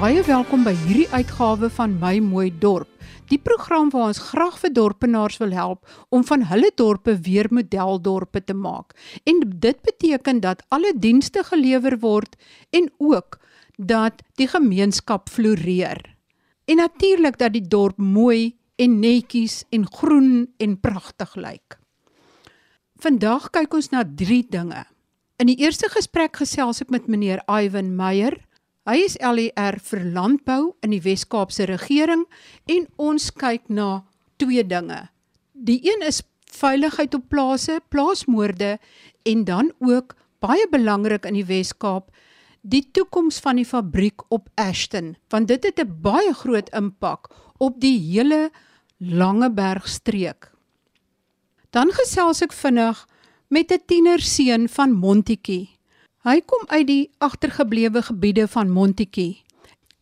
Baie welkom by hierdie uitgawe van My Mooi Dorp. Die program waar ons graag vir dorpenaars wil help om van hulle dorpe weer modeldorpe te maak. En dit beteken dat alle dienste gelewer word en ook dat die gemeenskap floreer. En natuurlik dat die dorp mooi en netjies en groen en pragtig lyk. Vandag kyk ons na 3 dinge. In die eerste gesprek gesels ek met meneer Ivan Meyer. Hy is LER vir landbou in die Wes-Kaapse regering en ons kyk na twee dinge. Die een is veiligheid op plase, plaasmoorde en dan ook baie belangrik in die Wes-Kaap die toekoms van die fabriek op Ashton want dit het 'n baie groot impak op die hele Langeberg streek. Dan gesels ek vinnig met 'n tienerseun van Montetjie. Hy kom uit die agtergeblewe gebiede van Montetjie.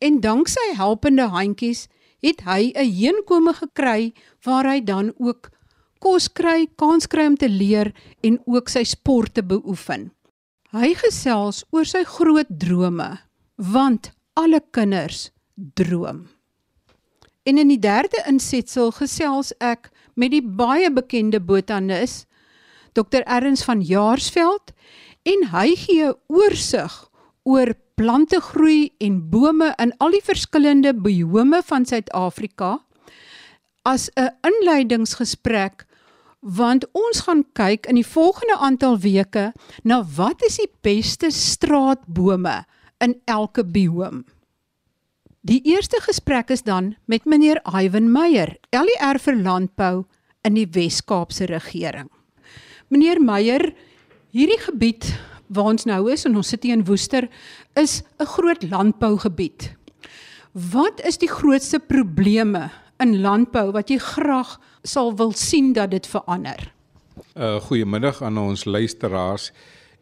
En dank sy helpende handjies het hy 'n heenkome gekry waar hy dan ook kos kry, kans kry om te leer en ook sy sport te beoefen. Hy gesels oor sy groot drome, want alle kinders droom. En in die derde insetsel gesels ek met die baie bekende botanis Dr Erns van Jaarsveld en hy gee oorsig oor plante groei en bome in al die verskillende biome van Suid-Afrika as 'n inleidingsgesprek want ons gaan kyk in die volgende aantal weke na wat is die beste straatbome in elke biome. Die eerste gesprek is dan met meneer Ivan Meyer, LER vir landbou in die Wes-Kaapse regering. Meneer Meyer, hierdie gebied waar ons nou is en ons sit hier in Woester is 'n groot landbougebied. Wat is die grootste probleme in landbou wat jy graag sal wil sien dat dit verander? Uh goeiemiddag aan ons luisteraars.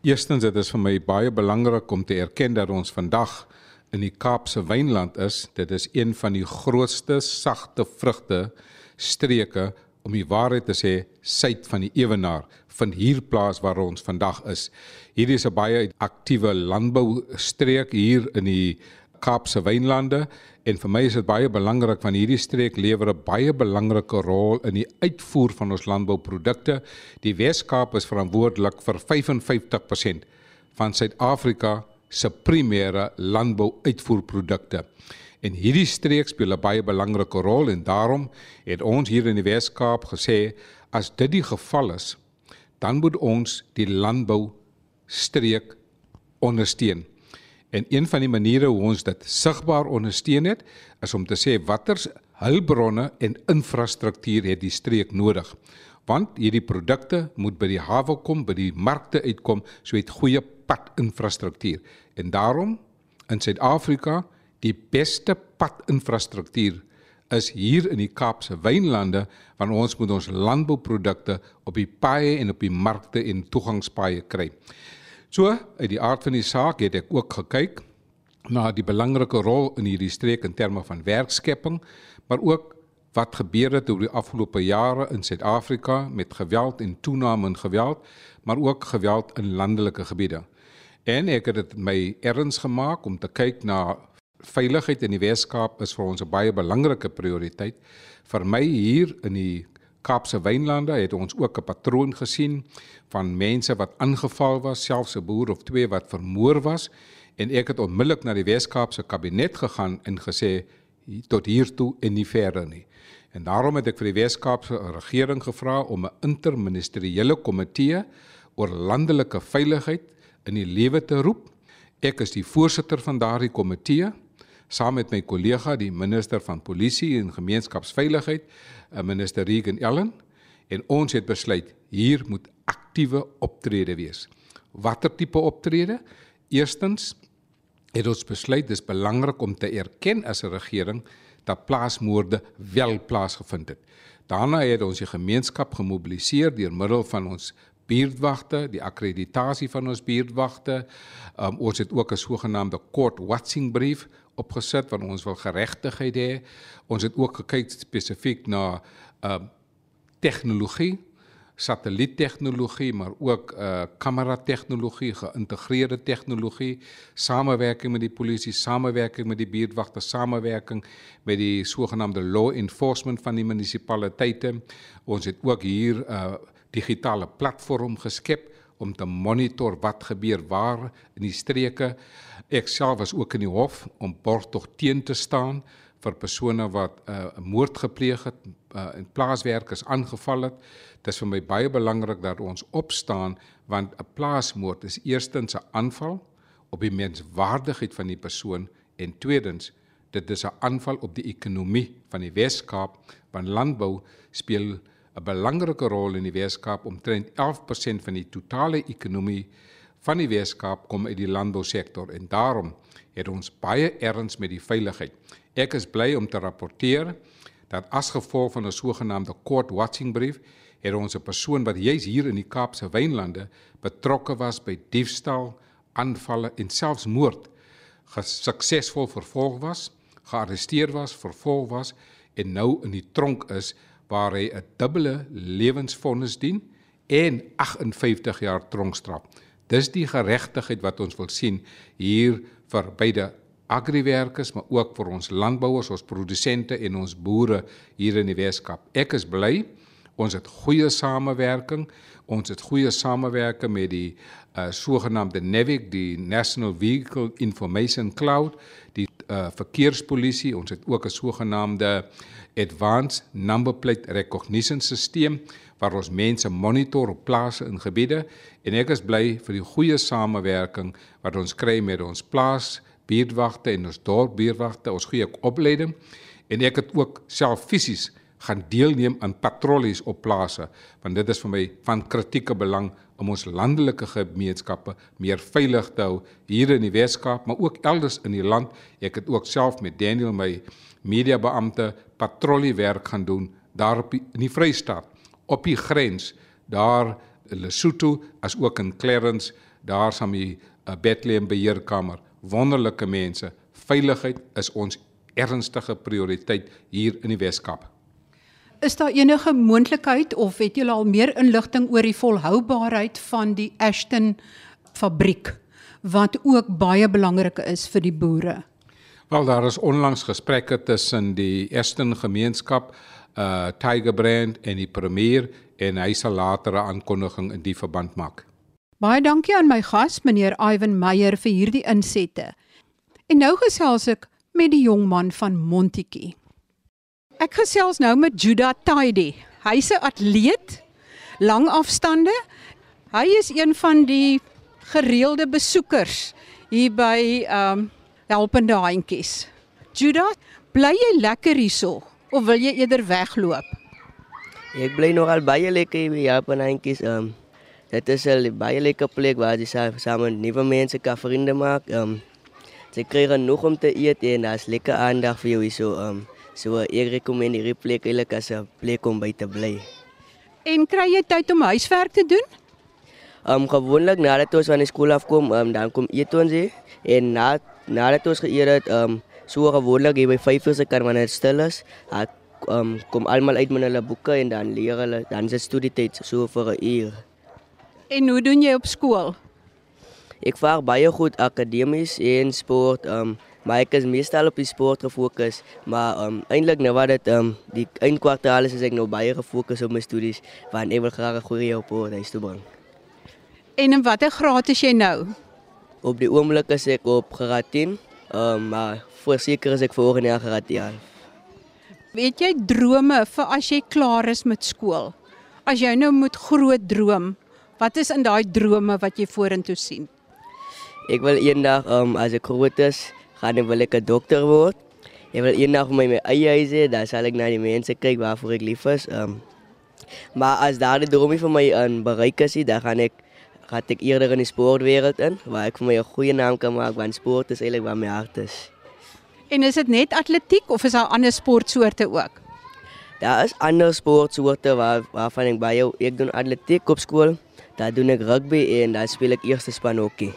Eerstens dit is vir my baie belangrik om te erken dat ons vandag in die Kaapse wynland is. Dit is een van die grootste sagte vrugte streke om die waarheid te sê suid van die ewenaar van hier plaas waar ons vandag is. Hier is 'n baie aktiewe landboustreek hier in die Kaapse wynlande en vir my is dit baie belangrik want hierdie streek lewer 'n baie belangrike rol in die uitvoer van ons landbouprodukte. Die Wes-Kaap is verantwoordelik vir 55% van Suid-Afrika se primêre landbouuitvoerprodukte. En hierdie streek speel 'n baie belangrike rol en daarom het ons hier in die Wes-Kaap gesê as dit die geval is, dan moet ons die landbou streek ondersteun. En een van die maniere hoe ons dit sigbaar ondersteun het, is om te sê watter hulpbronne en infrastruktuur het die streek nodig. Want hierdie produkte moet by die hawe kom, by die markte uitkom, so het goeie padinfrastruktuur. En daarom in Suid-Afrika die beste padinfrastruktuur is hier in die Kaapse wynlande want ons moet ons landbouprodukte op die paaie en op die markte en toegangspaaie kry. So, uit die aard van die saak het ek ook gekyk na die belangrike rol in hierdie streek in terme van werkskepping, maar ook wat gebeur het oor die afgelope jare in Suid-Afrika met geweld en toename in geweld, maar ook geweld in landelike gebiede. En ek het dit my erns gemaak om te kyk na veiligheid in die Weskaap is vir ons 'n baie belangrike prioriteit. Vir my hier in die Kaapse wynlande het ons ook 'n patroon gesien van mense wat aangeval was, selfs 'n boer of twee wat vermoor was en ek het onmiddellik na die Weskaapse kabinet gegaan en gesê tot hier toe en nie verder nie. En daarom het ek vir die Weskaapse regering gevra om 'n interministeriële komitee oor landelike veiligheid in die lewe te roep. Ek is die voorsitter van daardie komitee saam met my kollega die minister van polisie en gemeenskapsveiligheid, eh, minister Regan Ellen, en ons het besluit hier moet aktiewe optrede wees. Watter tipe optrede? Eerstens het ons besluit dis belangrik om te erken as 'n regering dat plaasmoorde wel plaasgevind het. Daarna het ons die gemeenskap gemobiliseer deur middel van ons buurtwagte, die akkreditasie van ons buurtwagte. Um, ons het ook 'n sogenaamde court watching brief opgesit want ons wil geregtigheid hê. Ons het ook gekyk spesifiek na uh tegnologie satelliettegnologie, maar ook uh kamera tegnologie, geïntegreerde tegnologie, samewerking met die polisie, samewerking met die buurtwagte, samewerking met die sogenaamde law enforcement van die munisipaliteite. Ons het ook hier uh, digitale platform geskep om te monitor wat gebeur waar in die streke. Ek self was ook in die hof om borgtog teen te staan vir persone wat 'n uh, moord gepleeg het uh, en plaaswerkers aangeval het. Dit is vir my baie belangrik dat ons opstaan want 'n plaasmoord is eerstens 'n aanval op die menswaardigheid van die persoon en tweedens dit is 'n aanval op die ekonomie van die Wes-Kaap want landbou speel 'n belangrike rol in die Wes-Kaap omtrent 11% van die totale ekonomie van die Wes-Kaap kom uit die landbousektor en daarom het ons baie erns met die veiligheid. Ek is bly om te rapporteer dat as gevolg van 'n sogenaamde court watching brief het ons 'n persoon wat juis hier in die Kaapse wynlande betrokke was by diefstal, aanvalle en selfs moord gesuksesvol vervolg was, gearresteer was, vervolg was en nou in die tronk is waar hy 'n dubbele lewensvonnis dien en 58 jaar tronkstraf. Dis die geregtigheid wat ons wil sien hier vir beide agriwerkers maar ook vir ons landbouers, ons produsente en ons boere hier in die Weskaap. Ek is bly ons het goeie samewerking. Ons het goeie samewerking met die uh, sogenaamde NAVIC, die National Vehicle Information Cloud, die uh, verkeerspolisie. Ons het ook 'n sogenaamde Advanced Number Plate Recognition System waar ons mense monitor op plase en gebiede en ek is bly vir die goeie samewerking wat ons kry met ons plaas buurtwagte en ons dorp buurtwagte, ons gee ook opleiding en ek het ook self fisies gaan deelneem aan patrollies op plase want dit is vir my van kritieke belang om ons landelike gemeenskappe meer veilig te hou hier in die Weskaap maar ook elders in die land. Ek het ook self met Daniel my mediabeampte patrolliewerk gaan doen daar op die, in die Vrystaat op die grens daar Lesotho as ook in Clarence daar saam die uh, Bethlehem beheerkamer wonderlike mense. Veiligheid is ons ernstige prioriteit hier in die Weskaap. Is daar enige moontlikheid of het julle al meer inligting oor die volhoubaarheid van die Ashton fabriek wat ook baie belangrik is vir die boere? Wel daar is onlangs gesprekke tussen die Ashton gemeenskap, uh Tiger Brand en die premier en hy sal later 'n aankondiging in die verband maak. Baie dankie aan my gas, meneer Ivan Meyer vir hierdie insette. En nou gesels ek met die jong man van Montetjie. Ek gesels nou met Judah Taidi. Hy's 'n atleet, lang afstande. Hy is een van die gereelde besoekers hier by ehm um, Helpende Handjies. Judah, bly jy lekker hierso of wil jy eerder wegloop? Ek bly nogal baie lekker hier by Helpende Handjies. Ehm um, Het is een baie lekker plek waar je samen nieuwe mensen kan vrienden maakt. Um, ze krijgen nog om te eten en dat is lekker aandacht voor jou. So, um, so, ik recommendeer die plek eigenlijk als een plek om bij te blijven. En krijg je tijd om huiswerk te doen? Um, gewoonlijk nadat we van de school afkomen, um, dan kom eten ons. En na, nadat we geëerd hebben, um, zo gewoonlijk, je bij vijf uur kan wanneer het stil is. Um, kom allemaal uit met hun boeken en dan leren, dan is het studietijd zo voor een uur. En hoe doen jy op skool? Ek vaar baie goed akademies en sport. Um, maar ek is meestal op die sport gefokus. Maar um, eindelijk nou wat het um, die eindkwartaal is, is ek nou baie gefokus op my studies. Want ek wil graag een goede op huis toe bring. En in watter graad is jy nou? Op die oomlik is ek op graad 10. Um, maar voorzeker is ek volgende jaar graad 11. Weet jy drome vir as jy klaar is met school? As jy nou moet groot droom, Wat is in daai drome wat jy vorentoe sien? Ek wil eendag um as ek groot is, gaan ek wil ek 'n dokter word. Ek wil eendag my my eie huis hê, dan sal ek na die mense kyk waarvoor ek lief is. Um maar as daardie drome vir my aan bereik is, dan gaan ek gaan ek eerder in die sportwêreld in, waar ek vir my 'n goeie naam kan maak want sport is eintlik waar my hart is. En is dit net atletiek of is daar ander sportsoorte ook? Daar is ander sportsoorte waar waarvan ek baie ek doen atletiek op skool. Daar doen ek rugby en daar speel ek eerste span hokkie.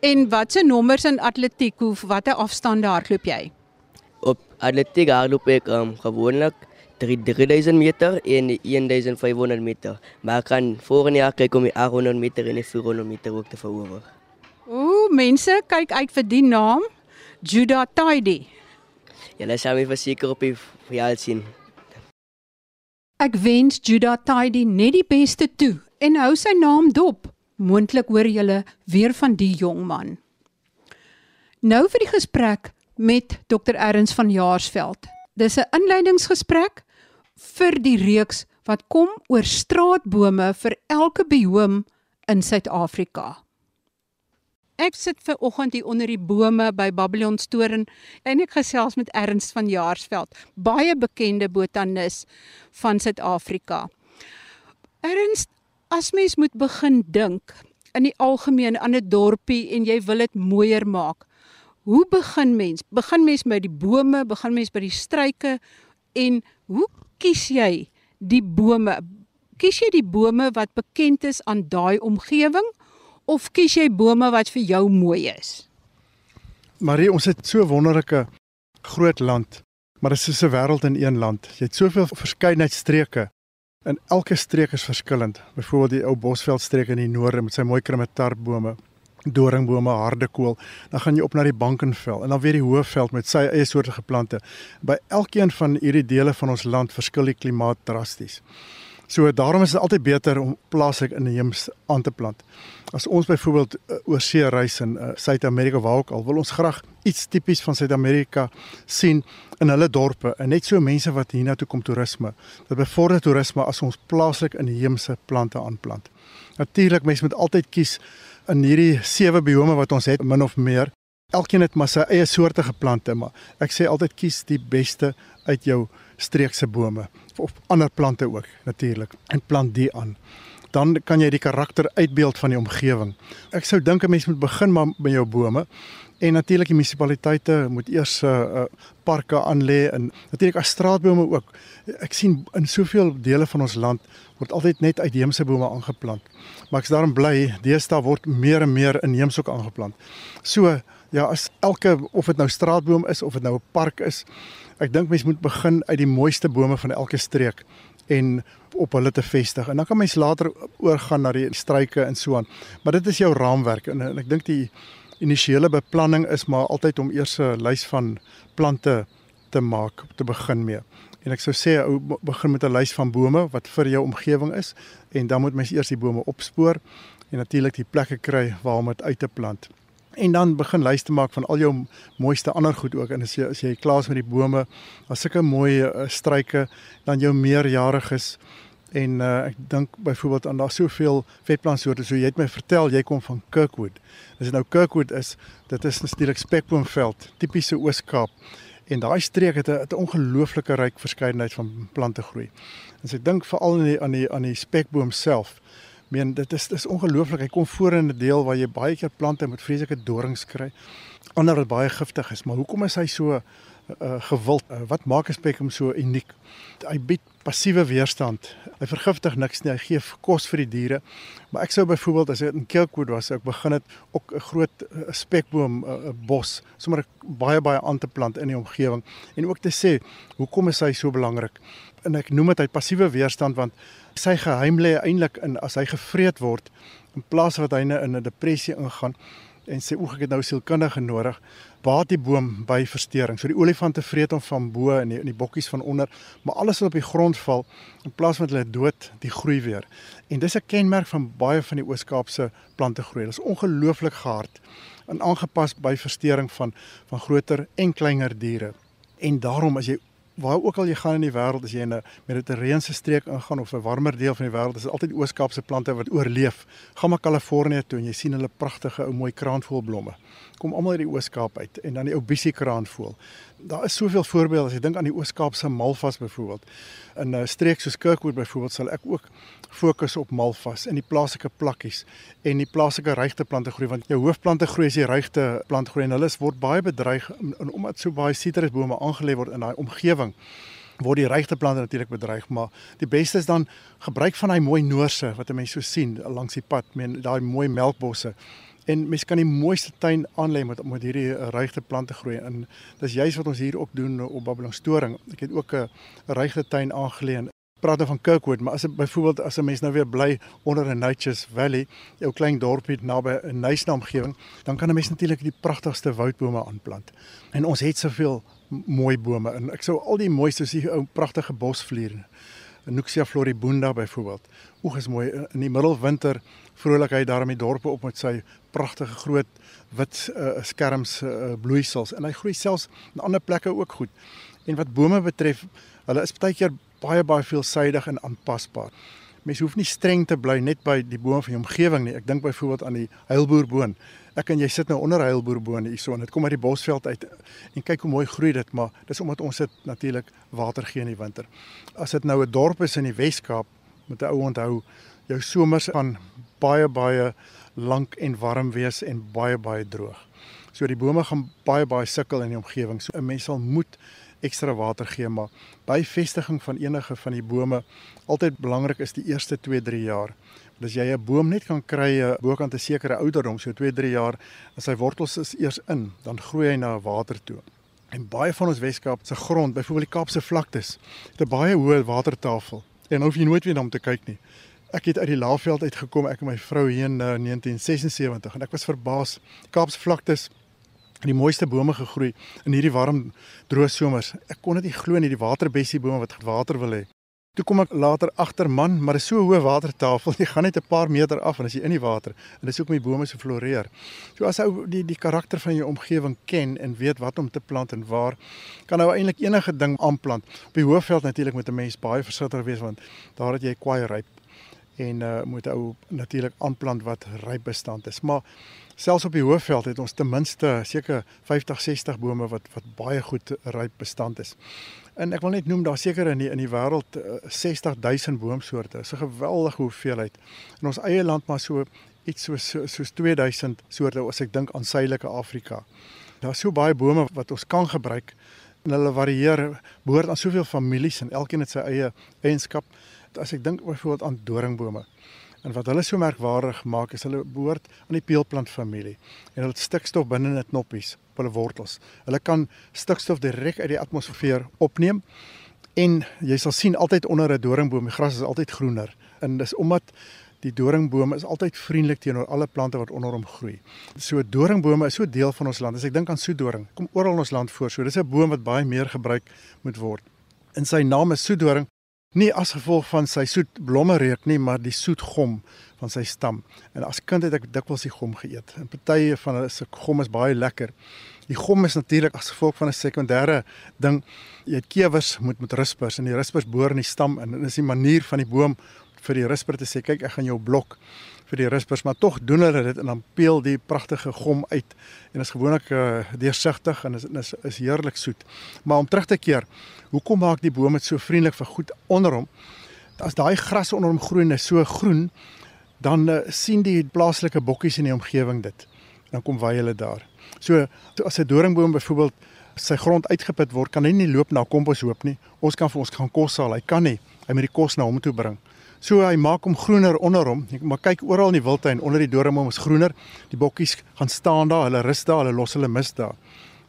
En watse nommers in atletiek of watter afstande hardloop jy? Op atletiek hardloop ek um, gewoonlik 3000 meter en 1500 meter. Maar ek kan volgende jaar kyk om die 800 meter en die 400 meter ook te verower. Ooh, mense, kyk uit vir die naam, Judah Taidi. Julle sal my verseker op die veld sien. Ek wens Judah Taidi net die beste toe en hou sy naam dop. Moontlik hoor julle weer van die jong man. Nou vir die gesprek met Dr Erns van Jaarsveld. Dis 'n inleidingsgesprek vir die reeks wat kom oor straatbome vir elke bioom in Suid-Afrika. Ek sit ver oggend hier onder die bome by Babylon Storen en ek gesels met Ernst van Jaarsveld, baie bekende botanis van Suid-Afrika. Ernst, as mens moet begin dink in die algemeen aan 'n dorpie en jy wil dit mooier maak. Hoe begin mens? Begin mens by die bome, begin mens by die struike en hoe kies jy die bome? Kies jy die bome wat bekend is aan daai omgewing of kies jy bome wat vir jou mooi is? Marie, ons het so wonderlike groot land, maar dit is so 'n wêreld in een land. Jy het soveel verskeidenheid streke. En elke streek is verskillend. Byvoorbeeld die ou Bosveld streek in die noorde met sy mooi krimetarbome, doringbome, hardekool. Dan gaan jy op na die Bankenveld en dan weer die Hoëveld met sy eie soorte geplante. By elkeen van hierdie dele van ons land verskil die klimaat drasties. So daarom is dit altyd beter om plaaslik inheems aan te plant. As ons byvoorbeeld uh, oor see reis in uh, Suid-Amerika waar ook al, wil ons graag iets tipies van Suid-Amerika sien in hulle dorpe en net so mense wat hiernatoe kom toerisme. Dit bevorder toerisme as ons plaaslik inheemse plante aanplant. Natuurlik mense moet altyd kies in hierdie sewe biome wat ons het min of meer. Elkeen het maar sy eie soorte geplante, maar ek sê altyd kies die beste uit jou streekse bome of ander plante ook natuurlik en plant die aan. Dan kan jy die karakter uitbeeld van die omgewing. Ek sou dink 'n mens moet begin maar by jou bome en natuurlik die munisipaliteite moet eers 'n uh, uh, parke aanlê en natuurlik as straatbome ook. Ek sien in soveel dele van ons land word altyd net uitheemse bome aangeplant. Maar ek's daarom bly deesdae word meer en meer inheems ook aangeplant. So ja, as elke of dit nou straatboom is of dit nou 'n park is, ek dink mens moet begin uit die mooiste bome van elke streek en op hulle te vestig. En dan kan mens later oorgaan na die struike en so aan. Maar dit is jou raamwerk en, en ek dink die initiële beplanning is maar altyd om eers 'n lys van plante te maak te begin mee. En ek sou sê ou begin met 'n lys van bome wat vir jou omgewing is en dan moet mens eers die bome opspoor en natuurlik die plekke kry waar om dit uit te plant en dan begin lys te maak van al jou mooiste ander goed ook en as jy as jy klaar is met die bome, as sulke mooi uh, struike dan jou meerjariges en uh, ek dink byvoorbeeld aan daar soveel vetplantsoorte so jy het my vertel jy kom van Kirkwood. As dit nou Kirkwood is, dit is natuurlik spekboomveld, tipiese Oos-Kaap. En daai streek het 'n ongelooflike ryk verskeidenheid van plante groei. En ek dink veral aan die aan die aan die spekboom self meen dit is dis ongelooflik. Hy kom voor in 'n deel waar jy baie keer plante met vreeslike dorings kry. Ander wat baie giftig is, maar hoekom is hy so uh, gewild? Uh, wat maak 'n spekum so uniek? Hy bied passiewe weerstand. Hy vergiftig niks nie. Hy gee kos vir die diere. Maar ek sou byvoorbeeld as ek in Kelkwood was, ek begin het ook 'n groot uh, spekboom uh, bos, sommer baie baie aan te plant in die omgewing en ook te sê, hoekom is hy so belangrik? En ek noem dit hy passiewe weerstand want sy geheim lê eintlik in as hy gevreet word in plaas wat hy in 'n depressie ingaan en sê oek ek het nou sielkundige nodig baat die boom by verstoring. So die olifante vreet hom van bo en die, die bokkies van onder, maar alles wat op die grond val in plaas van hulle dood, die groei weer. En dis 'n kenmerk van baie van die Oos-Kaapse plante groei. Dit is ongelooflik gehard en aangepas by verstoring van van groter en kleiner diere. En daarom as jy waar ook al jy gaan in die wêreld as jy in 'n mediterrane streek ingaan of 'n warmer deel van die wêreld, is dit altyd ooskaapse plante wat oorleef. Gaan maar Kalifornië toe en jy sien hulle pragtige ou mooi kraanvoelblomme. Kom almal uit die Ooskaap uit en dan die ou bissie kraanvoel. Daar is soveel voorbeelde as jy dink aan die Ooskaapse malvas byvoorbeeld. In 'n streek soos Kirkwood byvoorbeeld sal ek ook fokus op malvas en die plaaslike plakkies en die plaaslike regte plante groei want jou hoofplante groei is die regte plant groei en hulle word baie bedreig en omdat so baie sitrusbome aangelê word in daai omgewing word die regte plante natuurlik bedreig maar die beste is dan gebruik van daai mooi noorse wat mense so sien langs die pad men daai mooi melkbosse En mens kan die mooiste tuin aanlê met met hierdie uh, ruigte plante groei. En dis juist wat ons hier ook doen op Babylonstoring. Ek het ook 'n ruigte tuin aangelê praat nou van Kirkwood, maar as byvoorbeeld as 'n mens nou weer bly onder 'n Nature's Valley, jou klein dorpie naby 'n nice omgewing, dan kan 'n mens natuurlik die pragtigste woudbome aanplant. En ons het soveel mooi bome en ek sou al die mooiste soos die ou pragtige bosvliere. Nuxia floribunda byvoorbeeld. Oeg is mooi in die middelwinter vrolikheid daar in die dorpe op met sy pragtige groot wit uh, skerms uh, bloeisels en hy groei selfs in ander plekke ook goed. En wat bome betref, hulle is baie keer baie baie veelsidig en aanpasbaar. Mens hoef nie streng te bly net by die boom van die omgewing nie. Ek dink byvoorbeeld aan die heilboerboon. Ek en jy sit nou onder heilboerboon hierso en dit kom uit die bosveld uit en kyk hoe mooi groei dit, maar dis omdat ons dit natuurlik water gee in die winter. As dit nou 'n dorp is in die Wes-Kaap, moet 'n ou onthou, jou somers gaan baie baie lank en warm wees en baie baie droog. So die bome gaan baie baie sukkel in die omgewing. So 'n mens sal moet ekstra water gee maar by vestiging van enige van die bome altyd belangrik is die eerste 2-3 jaar. As jy 'n boom net kan kry eh, bokant 'n sekere ouderdom, so 2-3 jaar, as sy wortels is eers in, dan groei hy na water toe. En baie van ons Weskaap se grond, byvoorbeeld die Kaapse vlaktes, het 'n baie hoë watertafel. En hoef jy nooit weer na om te kyk nie. Ek het uit die Laagveld uitgekom, ek en my vrou hier in 1976 en ek was verbaas. Kaapse vlaktes die mooiste bome gegroei in hierdie warm droë somers. Ek kon dit nie glo nie, die waterbessie bome wat water wil hê. Toe kom ek later agter man, maar dit is so hoë watertafel, jy gaan net 'n paar meter af en as jy in die water en dis hoekom die bome so floreer. So as ou die die karakter van jou omgewing ken en weet wat om te plant en waar, kan nou eintlik enige ding aanplant. Op die Hoëveld natuurlik met 'n mens baie versigtig wees want daar het jy kwaai ryp en uh, moet ou natuurlik aanplant wat ryp bestand is. Maar selfs op die Hoëveld het ons ten minste seker 50, 60 bome wat wat baie goed ryp bestand is. En ek wil net noem daar seker in die in die wêreld uh, 60000 boomsoorte. Dis 'n geweldige hoeveelheid. In ons eie land maar so iets soos soos 2000 soorte as ek dink aan Suidelike Afrika. Daar's so baie bome wat ons kan gebruik en hulle varieer behoort aan soveel families en elkeen het sy eie eienskap as ek dink byvoorbeeld aan doringbome. En wat hulle so merkwaardig maak is hulle behoort aan die peelplant familie en hulle het stikstof binne in hulle knoppies op hulle wortels. Hulle kan stikstof direk uit die atmosfeer opneem en jy sal sien altyd onder 'n doringboom, die gras is altyd groener. En dis omdat die doringboom is altyd vriendelik teenoor alle plante wat onder hom groei. So doringbome is so deel van ons land. As ek dink aan soedoring, kom oral in ons land voor. So dis 'n boom wat baie meer gebruik moet word. In sy naam is soedoring nie as gevolg van sy soet blomme reuk nie, maar die soet gom van sy stam. En as kind het ek dikwels die gom geëet. En party van hulle se gom is baie lekker. Die gom is natuurlik as gevolg van 'n sekondêre ding. Jy het kewers moet met rispers en die rispers boor in die stam en dit is die manier van die boom vir die risper te sê kyk ek gaan jou blok vir die rispers maar tog doen hulle dit en dan peel die pragtige gom uit en is gewoonlik uh, deursigtig en is is, is heerlik soet. Maar om terug te keer Hoekom maak die boom dit so vriendelik vir goed onder hom? As daai gras onder hom groei en is so groen, dan uh, sien die plaaslike bokkies in die omgewing dit. Dan kom wy hulle daar. So as 'n doringboom byvoorbeeld sy grond uitgeput word, kan hy nie loop na kompos hoop nie. Ons kan vir ons gaan kos haal. Hy kan nie. Hy moet die kos na hom toe bring. So hy maak hom groener onder hom. Jy maar kyk oral in die wildtuin onder die doringboom is groener. Die bokkies gaan staan daar, hulle rus daar, hulle los hulle mis daar.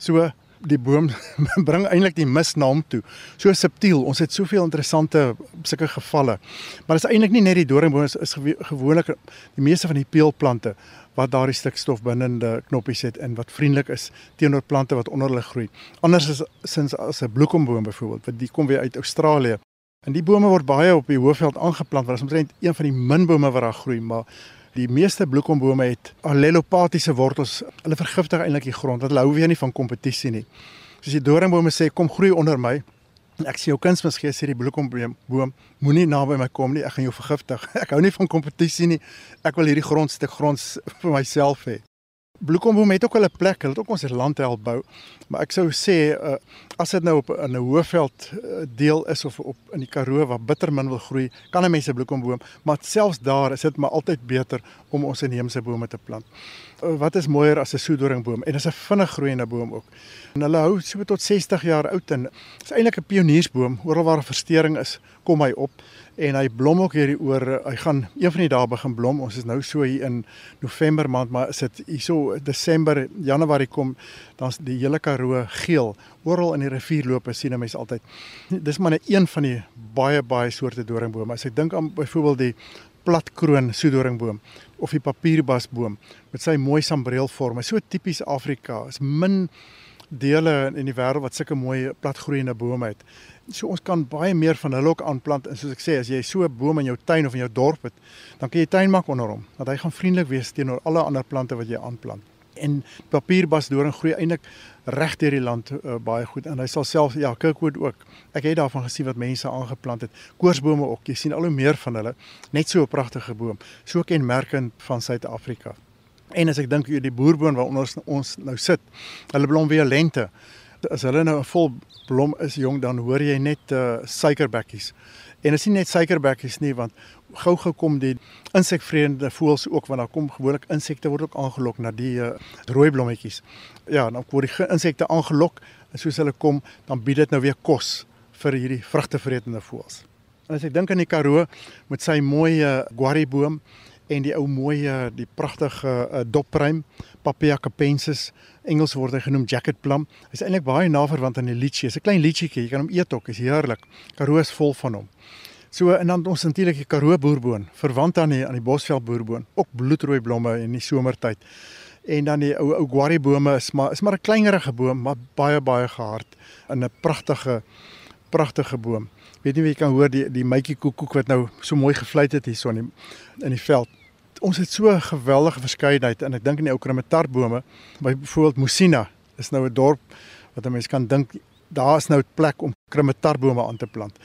So die boom bring eintlik die mis na hom toe. So subtiel. Ons het soveel interessante sulke gevalle. Maar dit is eintlik nie net die doringboom is, is gewoonlik die meeste van die peelplante wat daardie stikstof binne in die knoppies het en wat vriendelik is teenoor plante wat onder hulle groei. Anders is sins as 'n bloekomboom byvoorbeeld, wat die kom weer uit Australië. En die bome word baie op die hoofveld aangeplant, want dit is omtrent een van die min bome wat daar groei, maar Die meeste bloekombome het allelopatiese wortels. Hulle vergiftig eintlik die grond. Hulle hou weer nie van kompetisie nie. Soos die doringbome sê, kom groei onder my. Ek sien jou kunsmis gee sê die bloekomboom boom moenie naby my kom nie. Ek gaan jou vergiftig. Ek hou nie van kompetisie nie. Ek wil hierdie grondstuk grond vir myself hê. Bloekomboom het ook hulle plek, hulle het ook ons land help bou. Maar ek sou sê uh, as dit nou op 'n hoëveld uh, deel is of op in die Karoo waar bittermin wil groei, kan 'n mens 'n bloekomboom, maar selfs daar is dit maar altyd beter om ons inheemse bome te plant. wat is mooier as 'n soedoringboom en dit is 'n vinnig groeiende boom ook. En hulle hou so tot 60 jaar oud en is eintlik 'n pioniersboom. Oral waar 'n verstoring is, kom hy op en hy blom ook hierdie oor. Hy gaan een van die dae begin blom. Ons is nou so hier in November maand, maar is dit hierso Desember, Januarie kom, dan's die hele Karoo geel. Oral in die rivier loop, sien 'n mens altyd. Dis maar net een van die baie baie soorte doringbome. As ek dink aan byvoorbeeld die platkroon soedoringboom of die papierbasboom met sy mooi sambreelvorme. So tipies Afrika. Is min dele in die wêreld wat sulke mooi platgroeiende bome het. So ons kan baie meer van hulle ook aanplant en soos ek sê as jy so 'n boom in jou tuin of in jou dorp het, dan kan jy tuin maak onder hom. Want hy gaan vriendelik wees teenoor alle ander plante wat jy aanplant. En papierbasdoring groei eintlik reg deur die land uh, baie goed en hy sal self ja kirkwood ook. Ek het daarvan gesien wat mense aangeplant het. Koorsbome ook. Jy sien al hoe meer van hulle. Net so 'n pragtige boom. So kenmerkend van Suid-Afrika. En as ek dink oor die boerboon waaronder ons, ons nou sit, hulle blom weer lente. As hulle nou 'n vol blom is jong dan hoor jy net uh, suikerbekkies. En is nie net suikerbekkies nie want gou gekom die insekvreemde voëls ook want daar kom gewoonlik insekte word ook aangelok na die uh, rooi blommetjies. Ja, dan word die insekte aangelok en soos hulle kom, dan bied dit nou weer kos vir hierdie vrugtevretende voëls. En as ek dink aan die Karoo met sy mooi uh, guariboom en die ou mooi uh, die pragtige uh, doppruim Papaya capensis Engels word hy genoem jacket plum. Hy's eintlik baie naverwant aan die litchie. Dis 'n klein litchietjie, jy kan hom eet ook, is heerlik. Karoo is vol van hom. So en dan ons natuurlik die Karoo boerboon, verwant aan die aan die Bosveld boerboon, ook bloedrooi blomme in die somertyd. En dan die ou ou guarri bome is maar is maar 'n kleinerige boom, maar baie baie gehard in 'n pragtige pragtige boom. Weet nie wie jy kan hoor die die mytjie koekoek wat nou so mooi gefluit het hierson in die, in die veld. Ons het so 'n geweldige verskeidenheid en ek dink in die ou krematartbome, byvoorbeeld Musina, is nou 'n dorp wat 'n mens kan dink daar is nou 'n plek om krematartbome aan te plant.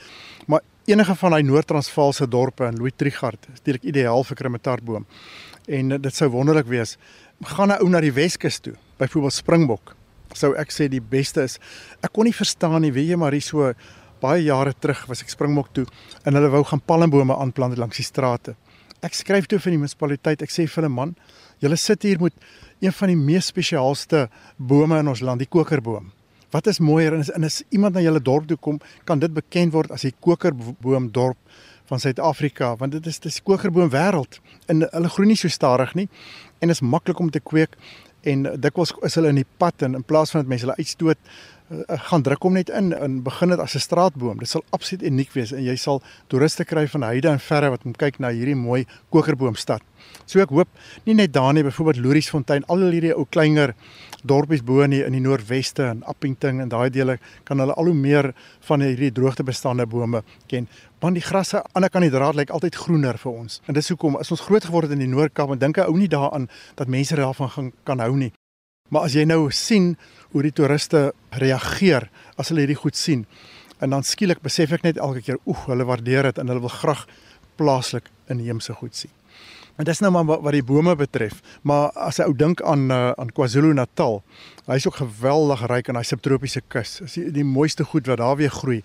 Maar enige van daai Noord-Transvaalse dorpe in Louis Trichardt is natuurlik ideaal vir krematartboom. En dit sou wonderlik wees. Gaan 'n ou na die Weskus toe, byvoorbeeld Springbok. Sou ek sê die beste is. Ek kon nie verstaan nie, weet jy maar hier so baie jare terug was ek Springbok toe en hulle wou gaan palmbome aanplant langs die strate. Ek skryf toe vir die munisipaliteit. Ek sê vir hulle man, julle sit hier met een van die mees spesiaalste bome in ons land, die kokerboom. Wat is mooier en as, en as iemand na julle dorp toe kom, kan dit bekend word as die kokerboom dorp van Suid-Afrika want dit is dis kokerboom wêreld en hulle groei nie so stadig nie en is maklik om te kweek en dikwels is hulle in die pad en in plaas van dat mense hulle uitstoot gaan druk hom net in en begin dit as 'n straatboom. Dit sal absoluut uniek wees en jy sal toeriste kry van heide en verre wat kom kyk na hierdie mooi kokerboomstad. So ek hoop nie net daar nie, byvoorbeeld Loriesfontein, al hierdie ou kleiner dorpies bo in die, in die noordweste en Appington en daai dele kan hulle al hoe meer van hierdie droogtebestande bome ken. Want die grasse aan die kant die draad lyk altyd groener vir ons. En dis hoekom as ons groot geword het in die Noord-Kaap en dink ou nie daaraan dat mense daarvan gaan kan hou nie. Maar as jy nou sien hoe die toeriste reageer as hulle hierdie goed sien. En dan skielik besef ek net elke keer, oeg, hulle waardeer dit en hulle wil graag plaaslik inheemse goed sien. En dis nou maar wat die bome betref, maar as jy ou dink aan uh, aan KwaZulu-Natal, hy's ook geweldig ryk aan daai subtropiese kus. Dis die, die mooiste goed wat daar weer groei.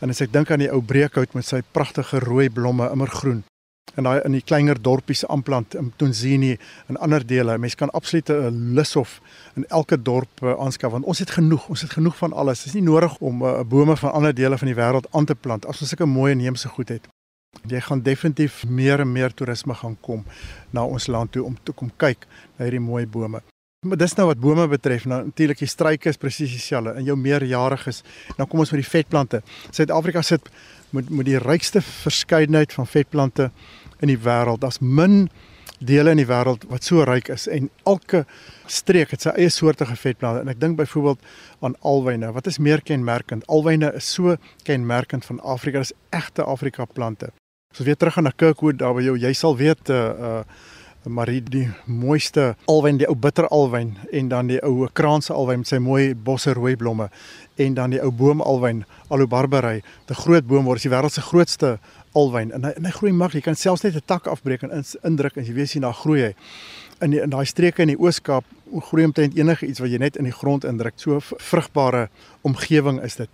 En as ek dink aan die ou breekhout met sy pragtige rooi blomme, immergroen en daai in die kleiner dorpies aanplant in Tonzini en ander dele. Mense kan absoluut 'n lushof in elke dorp uh, aanskaf want ons het genoeg, ons het genoeg van alles. Dit is nie nodig om uh, bome van ander dele van die wêreld aan te plant as ons sulke mooi inheemse goed het. Jy gaan definitief meer en meer toerisme gaan kom na ons land toe om te kom kyk na hierdie mooi bome. Maar dis nou wat bome betref, nou natuurlik die struike is presies dieselfde in jou meerjariges. Nou kom ons met die vetplante. Suid-Afrika sit met met die rykste verskeidenheid van vetplante in die wêreld. Daar's min dele in die wêreld wat so ryk is en elke streek het sy eie soortige vetplante. En ek dink byvoorbeeld aan alwyne. Wat is meer kenmerkend? Alwyne is so kenmerkend van Afrika. Dis egte Afrika plante. So weer terug aan na Kirkwood daar by jou. Jy sal weet uh uh Marie die mooiste alwyn die ou bitter alwyn en dan die ou kraanse alwyn met sy mooi bosse rooi blomme en dan die ou boom alwyn Alobarberry, 'n groot boom word die wêreld se grootste alwyn en hy en hy groei maklik. Jy kan selfs net 'n tak afbreek en indruk en jy weet sien daar groei hy. In die, in daai streke in die Oos-Kaap groei omtrent enige iets wat jy net in die grond indruk. So vrugbare omgewing is dit.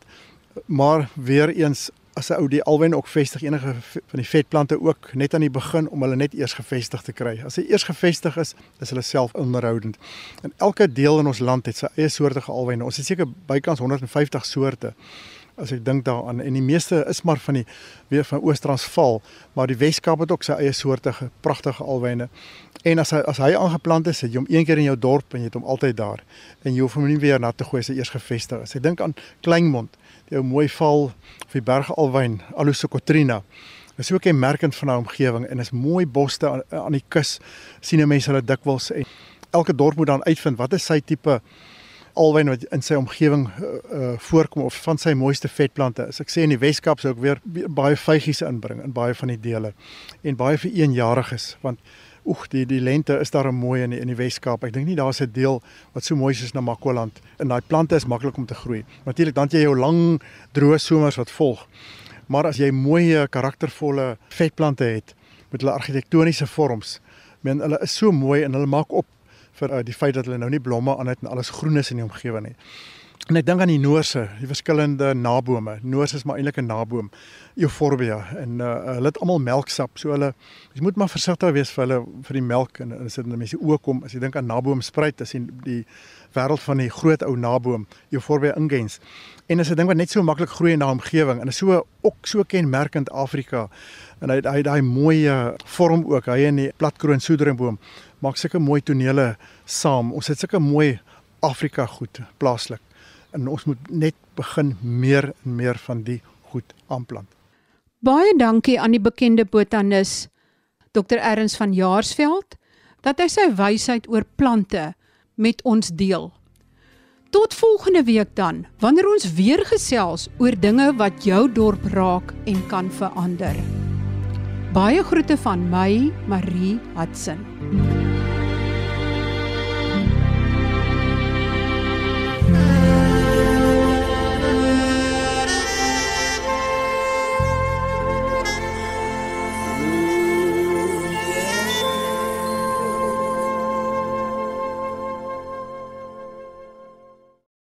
Maar weer eens as 'n ou die alwyne ook vestig enige van die vetplante ook net aan die begin om hulle net eers gevestig te kry. As hy eers gevestig is, is hulle self onderhoudend. En elke deel in ons land het sy eie soortige alwyne. Ons het seker bykans 150 soorte as ek dink daaraan en die meeste is maar van die weer van Oos-Transvaal, maar die Wes-Kaap het ook sy eie soortige pragtige alwyne. En as hy as hy aangeplant is, het jy hom een keer in jou dorp en jy het hom altyd daar. En jy hoef hom nie weer na te gooi as hy eers gevestig is. Ek dink aan Kleinmond, die ou mooi val of die berge alwyn, Alusocotrina. Dit is ook 'n merkend van 'n omgewing en is mooi boste aan, aan die kus. sien mense hulle dikwels en elke dorp moet dan uitvind wat is sy tipe alwyn wat in sy omgewing uh, uh, voorkom of van sy mooiste vetplante is. Ek sê in die Weskaap sou ek weer baie vygies inbring in baie van die dele en baie vir eenjariges want oek die die lente is daar mooi in die, in die Weskaap. Ek dink nie daar's 'n deel wat so mooi as Namakoland en daai plante is maklik om te groei. Natuurlik dan jy jou lang droë somers wat volg. Maar as jy mooi karaktervolle vetplante het met hulle argitektoniese vorms, men hulle is so mooi en hulle maak op vir uh, die feit dat hulle nou nie blomme aan het en alles groen is in die omgewing nie. En ek dink aan die noorse, die verskillende nabome. Noors is maar eintlik 'n naboom, Euphorbia en uh, hulle het almal melksap. So hulle jy moet maar versigtig wees vir hulle vir die melk en as dit mense oë kom, as jy dink aan naboomspruit, as jy die wêreld van die groot ou naboom, Euphorbia ingens. En as 'n ding wat net so maklik groei in daai omgewing en is so ook so kenmerkend Afrika en hy hy daai mooi vorm ook, hy in die platkroon soederingboom maak sulke mooi tonele saam. Ons het sulke mooi Afrika goed plaaslik. En ons moet net begin meer en meer van die goed aanplant. Baie dankie aan die bekende botanis Dr. Erns van Jaarsveld dat hy sy wysheid oor plante met ons deel. Tot volgende week dan, wanneer ons weer gesels oor dinge wat jou dorp raak en kan verander. Baie groete van my, Marie Hudson.